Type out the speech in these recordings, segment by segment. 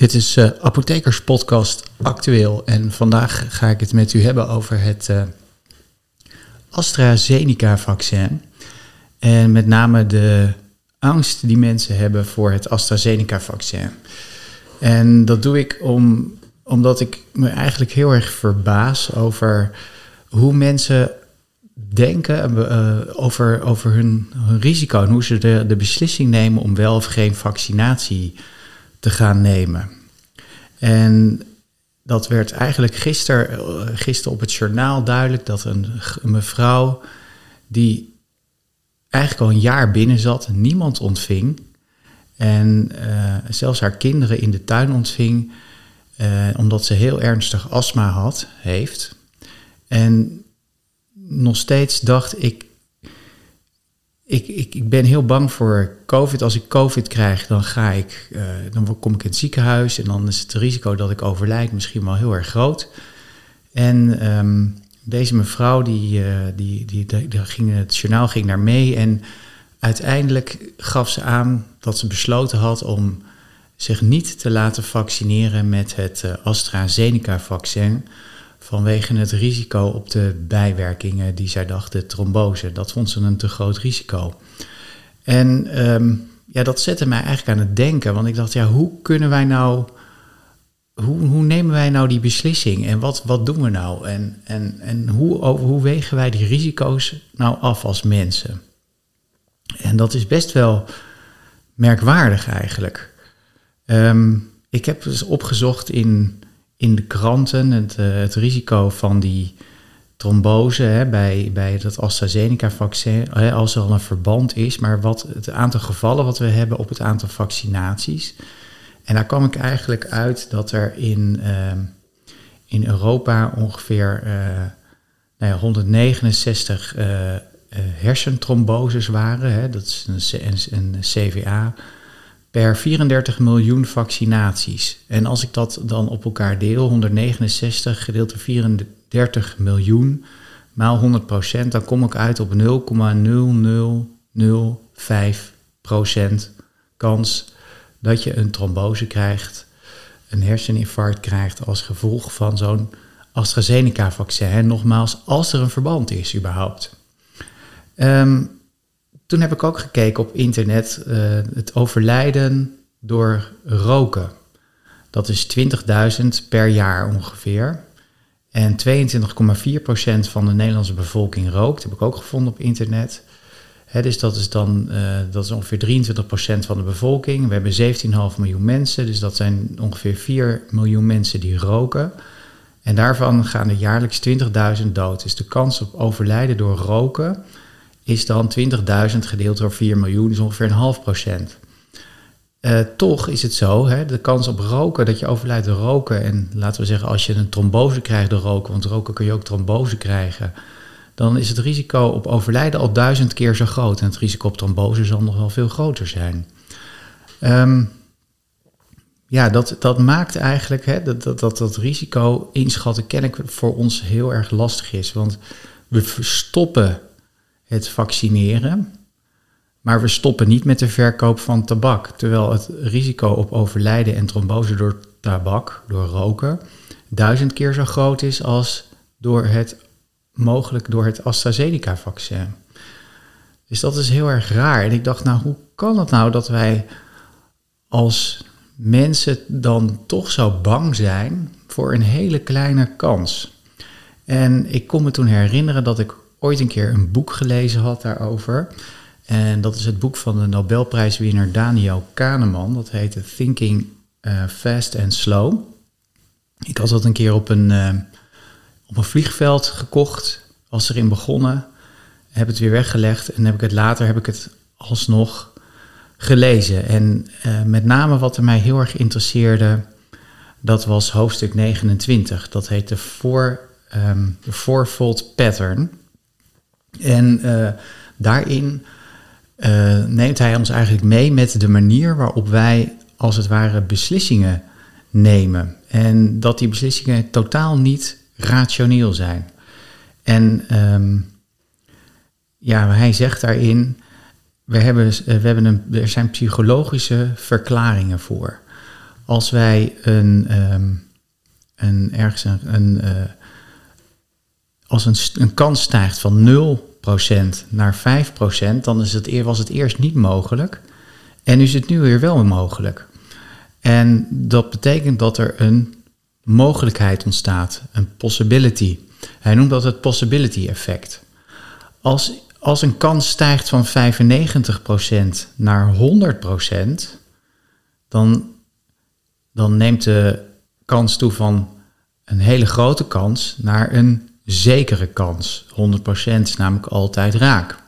Dit is uh, Apothekers Podcast Actueel en vandaag ga ik het met u hebben over het uh, AstraZeneca-vaccin. En met name de angst die mensen hebben voor het AstraZeneca-vaccin. En dat doe ik om, omdat ik me eigenlijk heel erg verbaas over hoe mensen denken uh, over, over hun, hun, risico en hoe ze de, de beslissing nemen om wel of geen vaccinatie te gaan nemen. En dat werd eigenlijk gisteren eh, gister op het journaal duidelijk dat een, mevrouw die eigenlijk al een jaar binnen zat, niemand ontving. En uh, zelfs haar kinderen in de tuin ontving, uh, omdat ze heel ernstig astma had, heeft. En nog steeds dacht ik, ik, ik, ik ben heel bang voor COVID. Als ik COVID krijg, dan, ga ik, uh, dan kom ik in het ziekenhuis en dan is het risico dat ik overlijd misschien wel heel erg groot. En um, deze mevrouw, die, uh, die, die, die, ging, het journaal ging daar mee en uiteindelijk gaf ze aan dat ze besloten had om zich niet te laten vaccineren met het uh, AstraZeneca-vaccin vanwege het risico op de bijwerkingen die zij dacht, de trombose. Dat vond ze een te groot risico. En um, ja, dat zette mij eigenlijk aan het denken, want ik dacht, ja, hoe kunnen wij nou, hoe, hoe nemen wij nou die beslissing en wat, wat doen we nou? En, en, en hoe, hoe wegen wij die risico's nou af als mensen? En dat is best wel merkwaardig eigenlijk. Um, ik heb dus opgezocht in in de kranten het, uh, het risico van die trombose hè, bij, bij het AstraZeneca-vaccin, als er al een verband is, maar wat het aantal gevallen wat we hebben op het aantal vaccinaties. En daar kwam ik eigenlijk uit dat er in, uh, in Europa ongeveer uh, nou ja, 169 hersentromboses waren. Hè, dat is een, een CVA per 34 miljoen vaccinaties. En als ik dat dan op elkaar deel, 169 gedeeld door 34 miljoen maal 100 procent, dan kom ik uit op 0,0005 procent kans dat je een trombose krijgt, een herseninfarct krijgt als gevolg van zo'n AstraZeneca-vaccin. En nogmaals, als er een verband is überhaupt. Um, toen heb ik ook gekeken op internet uh, het overlijden door roken. Dat is 20.000 per jaar ongeveer. En 22,4% van de Nederlandse bevolking rookt. heb ik ook gevonden op internet. dus dat is dan uh, dat is ongeveer 23% van de bevolking. We hebben 17,5 miljoen mensen, dus dat zijn ongeveer 4 miljoen mensen die roken. En daarvan gaan er jaarlijks 20.000 dood. Dus de kans op overlijden door roken is dan 20.000 gedeeld door 4 miljoen, is ongeveer een half procent. Uh, toch is het zo, hè, de kans op roken, dat je overlijdt door roken, en laten we zeggen als je een trombose krijgt door roken, want roken kun je ook trombose krijgen, dan is het risico op overlijden al duizend keer zo groot. En het risico op trombose zal nog wel veel groter zijn. Um, ja, dat, dat maakt eigenlijk hè, dat, dat, dat, dat risico inschatten kennelijk voor ons heel erg lastig is. Want we verstoppen het vaccineren. Maar we stoppen niet met de verkoop van tabak. Terwijl het risico op overlijden en trombose door tabak, door roken, duizend keer zo groot is als door het, mogelijk door het AstraZeneca-vaccin. Dus dat is heel erg raar. En ik dacht, nou, hoe kan het nou dat wij als mensen dan toch zo bang zijn voor een hele kleine kans? En ik kon me toen herinneren dat ik ooit een keer een boek gelezen had daarover. En dat is het boek van de Nobelprijswinnaar Daniel Kahneman. Dat heette Thinking uh, Fast and Slow. Ik had dat een keer op een, uh, op een vliegveld gekocht, was erin begonnen, heb het weer weggelegd en heb ik het later heb ik het alsnog gelezen. En uh, met name wat er mij heel erg interesseerde, dat was hoofdstuk 29. Dat heet de um, Fourfold Pattern. En uh, daarin uh, neemt hij ons eigenlijk mee met de manier waarop wij als het ware beslissingen nemen. En dat die beslissingen totaal niet rationeel zijn. En um, ja, hij zegt daarin, we hebben, we hebben een, er zijn psychologische verklaringen voor. als wij een, ehm, een ergens een, eh, als een, kans stijgt van 0% naar 5%, dan is het, was het eerst niet mogelijk. En is het nu weer wel mogelijk. En dat betekent dat er een mogelijkheid ontstaat, een possibility. Hij noemt dat het possibility effect. Als, als een kans stijgt van 95% naar 100%, dan, dan neemt de kans toe van een hele grote kans naar een zekere kans. 100% is namelijk altijd raak.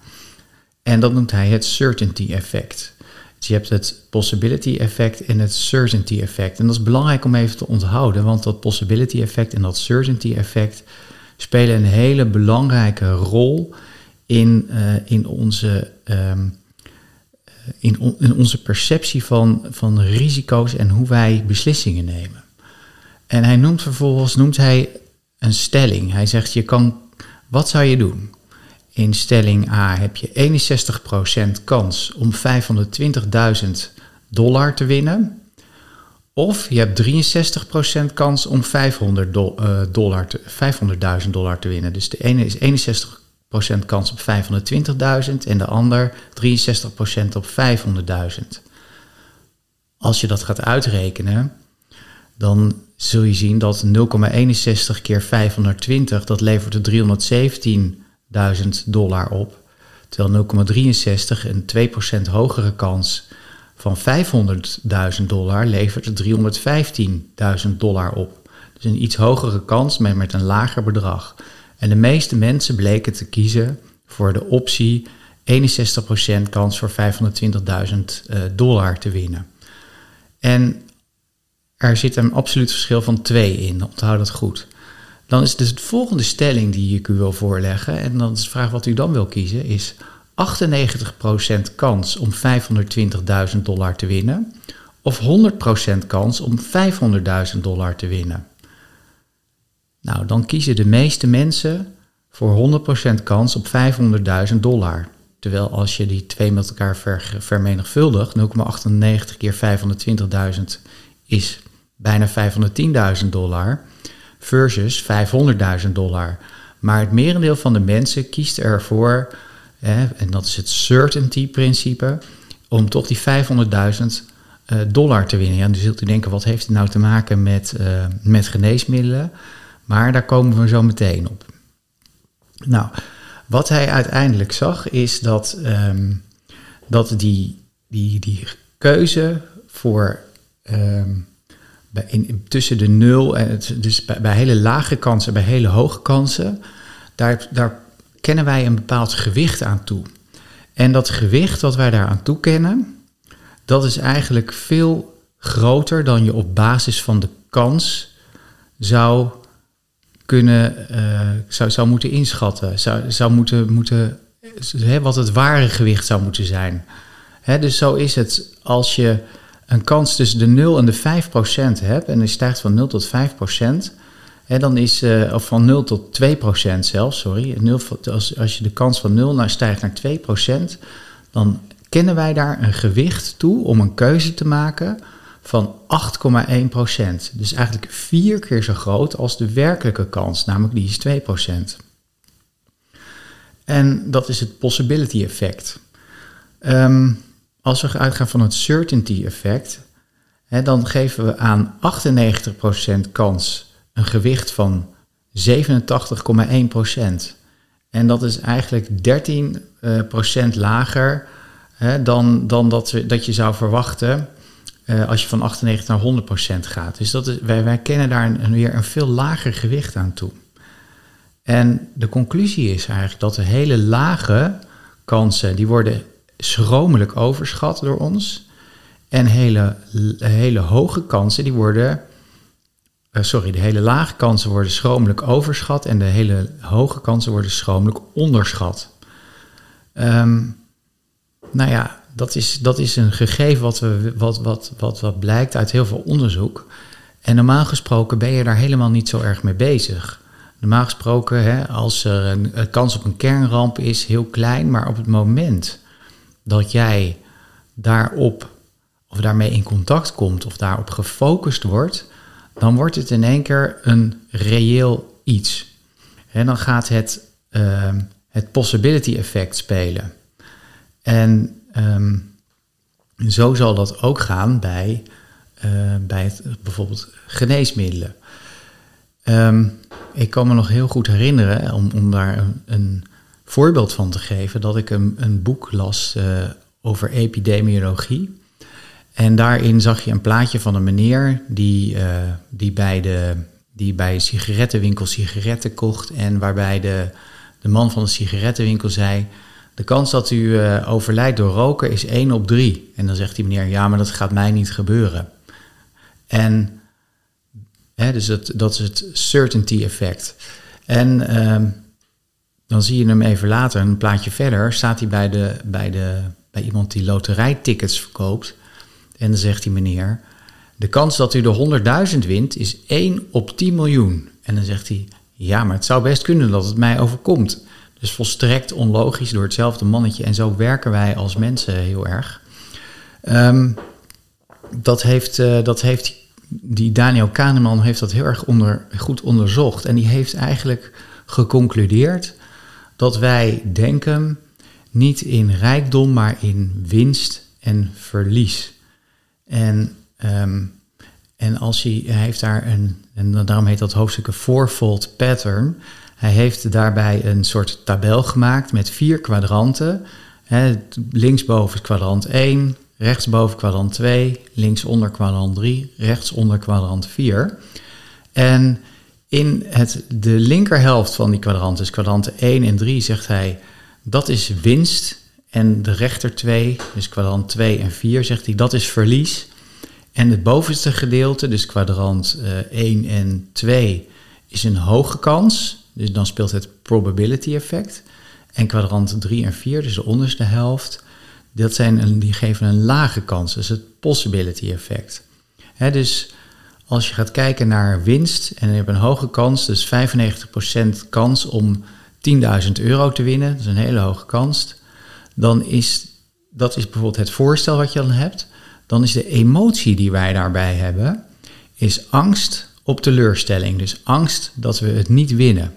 En dat noemt hij het certainty effect. Dus je hebt het possibility effect en het certainty effect. En dat is belangrijk om even te onthouden, want dat possibility effect en dat certainty effect spelen een hele belangrijke rol in, uh, in, onze, um, in, in, onze perceptie van, van risico's en hoe wij beslissingen nemen. En hij noemt vervolgens noemt hij een stelling. Hij zegt, je kan, wat zou je doen? In stelling A heb je 61% kans om 520.000 dollar te winnen. Of je hebt 63% kans om 500 uh, dollar 500.000 dollar te winnen. Dus de ene is 61% kans op 520.000 en de ander 63% op 500.000. Als je dat gaat uitrekenen, dan zul je zien dat 0,61 keer 520, dat levert er 317.000 dollar op. Terwijl 0,63, een 2% hogere kans van 500.000 dollar, levert er 315.000 dollar op. Dus een iets hogere kans, maar met een lager bedrag. En de meeste mensen bleken te kiezen voor de optie 61% kans voor 520.000 eh, dollar te winnen. En er zit een absoluut verschil van 2 in. Onthoud dat goed. Dan is dus de volgende stelling die ik u wil voorleggen, en dan is de vraag wat u dan wil kiezen, is 98% kans om 520.000 dollar te winnen of 100% kans om 500.000 dollar te winnen. Nou, dan kiezen de meeste mensen voor 100% kans op 500.000 dollar. Terwijl als je die twee met elkaar vermenigvuldigt, 0,98 keer 520.000 is bijna 510.000 dollar versus 500.000 dollar. Maar het merendeel van de mensen kiest ervoor, hè, en dat is het certainty-principe, om toch die 500.000 uh, dollar te winnen. Ja, dan zult u denken, wat heeft het nou te maken met, uh, met geneesmiddelen? Maar daar komen we zo meteen op. Nou, wat hij uiteindelijk zag is dat, um, dat die, die, die keuze voor um, in, tussen de nul en dus bij, hele lage kansen, bij hele hoge kansen, daar, daar kennen wij een bepaald gewicht aan toe. En dat gewicht wat wij daar aan toekennen, dat is eigenlijk veel groter dan je op basis van de kans zou kunnen, uh, zou, zou moeten inschatten. Zou, zou moeten, moeten wat het ware gewicht zou moeten zijn. Dus zo is het als je een kans tussen de 0 en de 5 procent hebt, en die stijgt van 0 tot 5 procent, hè, dan is, uh, of van 0 tot 2 procent zelfs, sorry, 0, als, als je de kans van 0 naar stijgt naar 2 procent, dan kennen wij daar een gewicht toe om een keuze te maken van 8,1 procent. Dus eigenlijk vier keer zo groot als de werkelijke kans, namelijk die is 2 procent. En dat is het possibility effect. Um, als we uitgaan van het certainty effect, hè, dan geven we aan 98% kans een gewicht van 87,1%. En dat is eigenlijk 13% uh, lager hè, dan, dan dat, dat je zou verwachten uh, als je van 98 naar 100% gaat. Dus dat is, wij, wij kennen daar een, weer een veel lager gewicht aan toe. En de conclusie is eigenlijk dat de hele lage kansen, die worden schromelijk overschat door ons. En hele, hele hoge kansen, die worden. Uh, sorry, de hele lage kansen worden schromelijk overschat en de hele hoge kansen worden schromelijk onderschat. Um, nou ja, dat is, dat is een gegeven wat, we, wat, wat, wat, wat blijkt uit heel veel onderzoek. En normaal gesproken ben je daar helemaal niet zo erg mee bezig. Normaal gesproken, hè, als er een kans op een kernramp is, heel klein, maar op het moment dat jij daarop of daarmee in contact komt of daarop gefocust wordt, dan wordt het in één keer een reëel iets. En dan gaat het, ehm, het possibility effect spelen. En ehm, zo zal dat ook gaan bij, uh, bij het, bijvoorbeeld geneesmiddelen. Ehm, ik kan me nog heel goed herinneren, om, om daar een, een voorbeeld van te geven, dat ik een, een boek las uh, over epidemiologie. En daarin zag je een plaatje van een meneer die, uh, die, bij, de, die bij een sigarettenwinkel sigaretten kocht. En waarbij de, de man van de sigarettenwinkel zei: De kans dat u uh, overlijdt door roken is 1 op 3. En dan zegt die meneer: Ja, maar dat gaat mij niet gebeuren. En hè, dus dat, dat is het certainty effect. En uh, dan zie je hem even later, een plaatje verder, staat hij bij, de, bij, de, bij iemand die loterijtickets verkoopt. En dan zegt die meneer, de kans dat u de 100.000 wint is 1 op 10 miljoen. En dan zegt hij, ja, maar het zou best kunnen dat het mij overkomt. Dus volstrekt onlogisch door hetzelfde mannetje. En zo werken wij als mensen heel erg. Um, dat, heeft, uh, dat heeft die Daniel Kahneman heeft dat heel erg onder, goed onderzocht. En die heeft eigenlijk geconcludeerd dat wij denken niet in rijkdom, maar in winst en verlies. En, um, en als hij, heeft daar een, en daarom heet dat hoofdstuk een fourfold pattern. Hij heeft daarbij een soort tabel gemaakt met vier kwadranten. He, linksboven kwadrant 1, rechtsboven kwadrant 2, linksonder kwadrant 3, rechtsonder kwadrant 4. En in het, de linkerhelft van die kwadranten, dus kwadranten 1 en 3, zegt hij dat is winst. En de rechter 2, dus kwadrant 2 en 4, zegt hij dat is verlies. En het bovenste gedeelte, dus kwadrant uh, 1 en 2, is een hoge kans. Dus dan speelt het probability effect. En kwadrant 3 en 4, dus de onderste helft, dat zijn die geven een lage kans. Dus het possibility effect. He, dus als je gaat kijken naar winst en je hebt een hoge kans, dus 95% kans om 10.000 euro te winnen, dat is een hele hoge kans, dan is dat is bijvoorbeeld het voorstel wat je dan hebt. Dan is de emotie die wij daarbij hebben, is angst op teleurstelling. Dus angst dat we het niet winnen.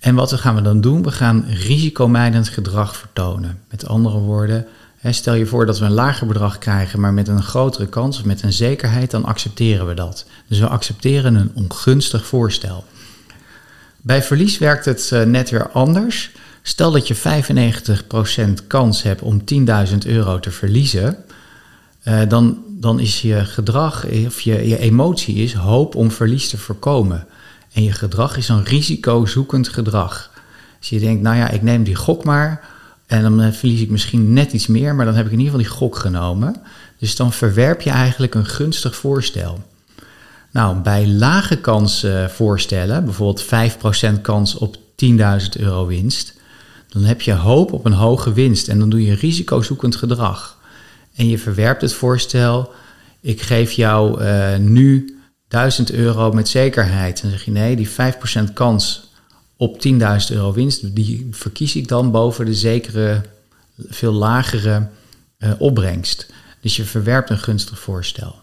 En wat gaan we dan doen? We gaan risicomijdend gedrag vertonen. Met andere woorden, stel je voor dat we een lager bedrag krijgen, maar met een grotere kans of met een zekerheid, dan accepteren we dat. Dus we accepteren een ongunstig voorstel. Bij verlies werkt het eh, net weer anders. Stel dat je 95% kans hebt om 10.000 euro te verliezen, uh, dan, dan is je gedrag of je, je emotie is hoop om verlies te voorkomen. En je gedrag is een risicozoekend gedrag. Dus je denkt, nou ja, ik neem die gok maar en dan eh, verlies ik misschien net iets meer, maar dan heb ik in ieder geval die gok genomen. Dus dan verwerp je eigenlijk een gunstig voorstel. Nou, bij lage kans uh, voorstellen, bijvoorbeeld 5% kans op 10.000 euro winst, dan heb je hoop op een hoge winst en dan doe je risicozoekend gedrag. En je verwerpt het voorstel, ik geef jou uh, nu 1000 euro met zekerheid. Dan zeg je nee, die 5% kans op 10.000 euro winst, die verkies ik dan boven de zekere, veel lagere uh, opbrengst. Dus je verwerpt een gunstig voorstel.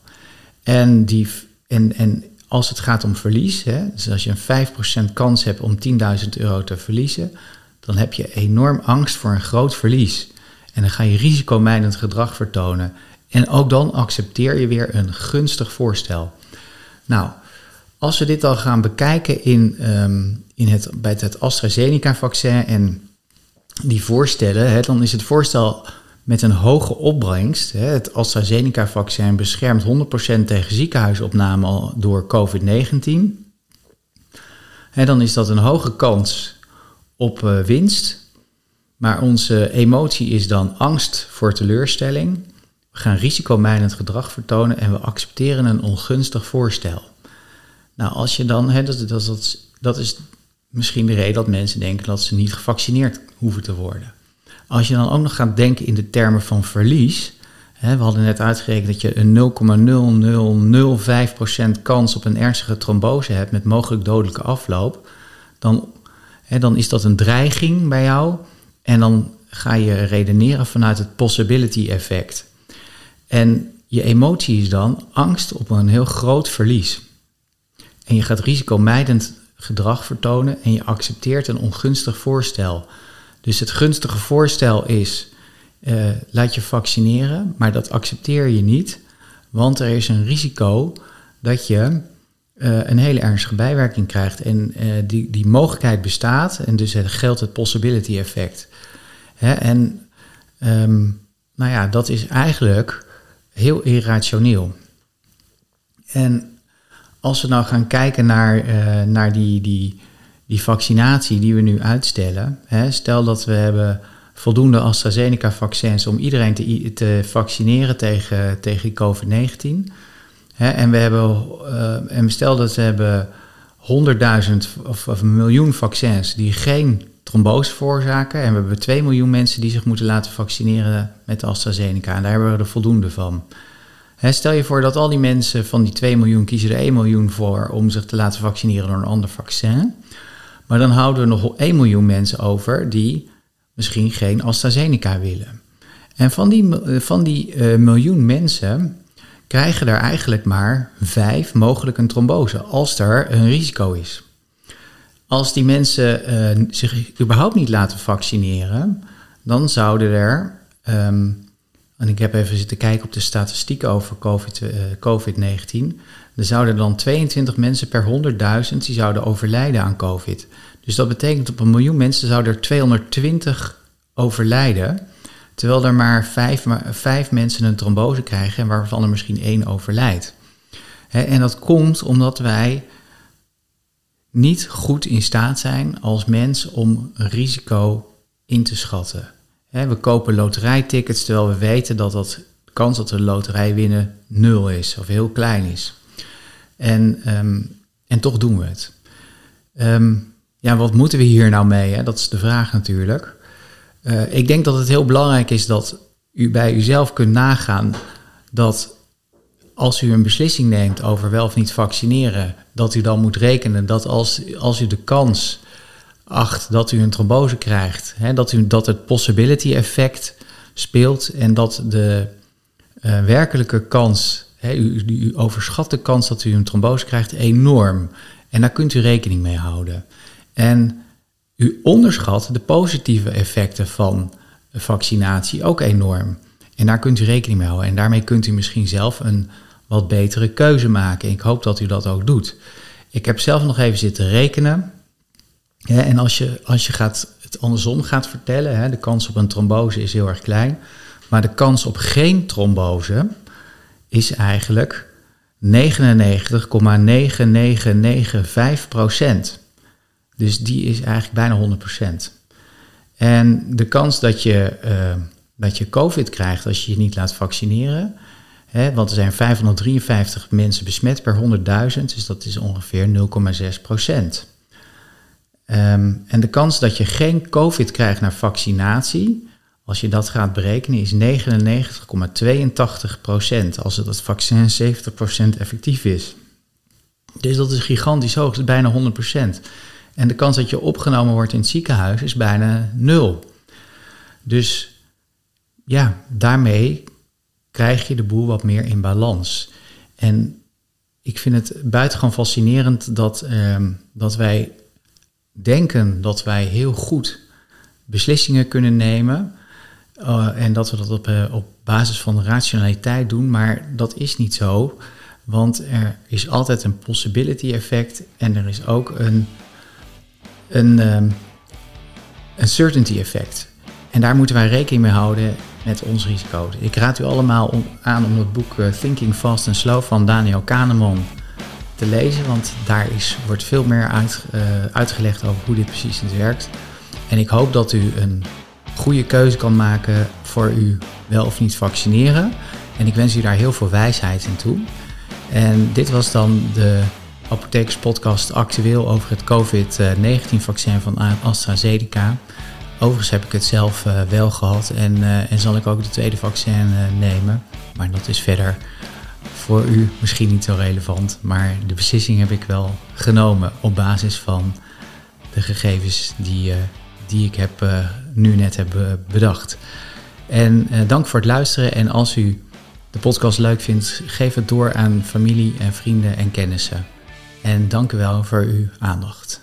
En, die, en, en als het gaat om verlies, hè, dus als je een 5% kans hebt om 10.000 euro te verliezen, dan heb je enorm angst voor een groot verlies. En dan ga je risicomijdend gedrag vertonen. En ook dan accepteer je weer een gunstig voorstel. Nou, als we dit dan gaan bekijken in, um, in het, bij het AstraZeneca-vaccin en die voorstellen, hè, dan is het voorstel met een hoge opbrengst. Hè, het AstraZeneca-vaccin beschermt 100% tegen ziekenhuisopname door COVID-19. dan is dat een hoge kans op uh, winst. Maar onze emotie is dan angst voor teleurstelling. We gaan risicomijdend gedrag vertonen en we accepteren een ongunstig voorstel. Nou, als je dan, hè, dat, dat, dat, is misschien de reden dat mensen denken dat ze niet gevaccineerd hoeven te worden. Als je dan ook nog gaat denken in de termen van verlies. Hè, we hadden net uitgerekend dat je een 0,0005% kans op een ernstige trombose hebt met mogelijk dodelijke afloop. Dan, hè, dan is dat een dreiging bij jou. En dan ga je redeneren vanuit het possibility effect. En je emotie is dan angst op een heel groot verlies. En je gaat risicomijdend gedrag vertonen en je accepteert een ongunstig voorstel. Dus het gunstige voorstel is: uh, laat je vaccineren, maar dat accepteer je niet, want er is een risico dat je uh, een hele ernstige bijwerking krijgt. En uh, die, die mogelijkheid bestaat, en dus geldt het possibility effect. Hè, en um, nou ja, dat is eigenlijk heel irrationeel. En als we nou gaan kijken naar, uh, naar die, die, die vaccinatie die we nu uitstellen. Hè, stel dat we hebben voldoende AstraZeneca-vaccins om iedereen te, te vaccineren tegen, tegen COVID-19. En we hebben, uh, en stel dat we hebben 100.000 of, of een miljoen vaccins die geen trombose veroorzaken. En we hebben 2 miljoen mensen die zich moeten laten vaccineren met AstraZeneca. En daar hebben we er voldoende van. Stel je voor dat al die mensen van die 2 miljoen kiezen er 1 miljoen voor om zich te laten vaccineren door een ander vaccin. Maar dan houden we nog 1 miljoen mensen over die misschien geen AstraZeneca willen. En van die, van die uh, miljoen mensen krijgen er eigenlijk maar vijf mogelijk een trombose als er een risico is. Als die mensen uh, zich überhaupt niet laten vaccineren, dan zouden er, um, en ik heb even zitten kijken op de statistieken over COVID-19, COVID er zouden dan 22 mensen per 100.000 die zouden overlijden aan COVID. Dus dat betekent op een miljoen mensen zouden er 220 overlijden. Terwijl er maar vijf, vijf mensen een trombose krijgen en waarvan er misschien één overlijdt. en dat komt omdat wij niet goed in staat zijn als mens om risico in te schatten. We kopen loterijtickets terwijl we weten dat de kans dat we de loterij winnen nul is of heel klein is. En, ehm, en toch doen we het. Ehm, ja, wat moeten we hier nou mee? Hè? Dat is de vraag natuurlijk. Uh, ik denk dat het heel belangrijk is dat u bij uzelf kunt nagaan dat als u een beslissing neemt over wel of niet vaccineren, dat u dan moet rekenen dat als, als u de kans acht dat u een trombose krijgt, hè, dat, u, dat het possibility effect speelt en dat de uh, werkelijke kans, hè, u, u overschat de kans dat u een trombose krijgt enorm. En daar kunt u rekening mee houden. En u onderschat de positieve effecten van vaccinatie ook enorm. En daar kunt u rekening mee houden. En daarmee kunt u misschien zelf een wat betere keuze maken. Ik hoop dat u dat ook doet. Ik heb zelf nog even zitten rekenen. En als je, als je gaat, het andersom gaat vertellen, de kans op een trombose is heel erg klein. Maar de kans op geen trombose is eigenlijk 99,9995 procent. Dus die is eigenlijk bijna 100%. En de kans dat je, uh, dat je COVID krijgt als je je niet laat vaccineren, hè, want er zijn 553 mensen besmet per 100.000, dus dat is ongeveer 0,6%. Um, en de kans dat je geen COVID krijgt na vaccinatie, als je dat gaat berekenen, is 99,82% als het, vaccin 70% effectief is. Dus dat is gigantisch hoog, is bijna 100%. En de kans dat je opgenomen wordt in het ziekenhuis is bijna nul. Dus ja, daarmee krijg je de boel wat meer in balans. En ik vind het buitengewoon fascinerend dat, ehm, dat wij denken dat wij heel goed beslissingen kunnen nemen. Uh, en dat we dat op, uh, op basis van rationaliteit doen, maar dat is niet zo. Want er is altijd een possibility effect en er is ook een een, um, een certainty effect. En daar moeten wij rekening mee houden met ons risico. Ik raad u allemaal aan om het boek eh, Thinking Fast and Slow van Daniel Kahneman lezen, want daar is, wordt veel meer uit, uh, uitgelegd over hoe dit precies werkt. En ik hoop dat u een goede keuze kan maken voor u wel of niet vaccineren. En ik wens u daar heel veel wijsheid in toe. En dit was dan de Apothekerspodcast actueel over het COVID-19-vaccin van AstraZeneca. Overigens heb ik het zelf uh, wel gehad en, uh, en zal ik ook de tweede vaccin nemen. Maar dat is verder voor u misschien niet zo relevant. Maar de beslissing heb ik wel genomen op basis van de gegevens die, die ik heb, nu net heb bedacht. En dank voor het luisteren. En als u de podcast leuk vindt, geef het door aan familie en vrienden en kennissen. En dank u wel voor uw aandacht.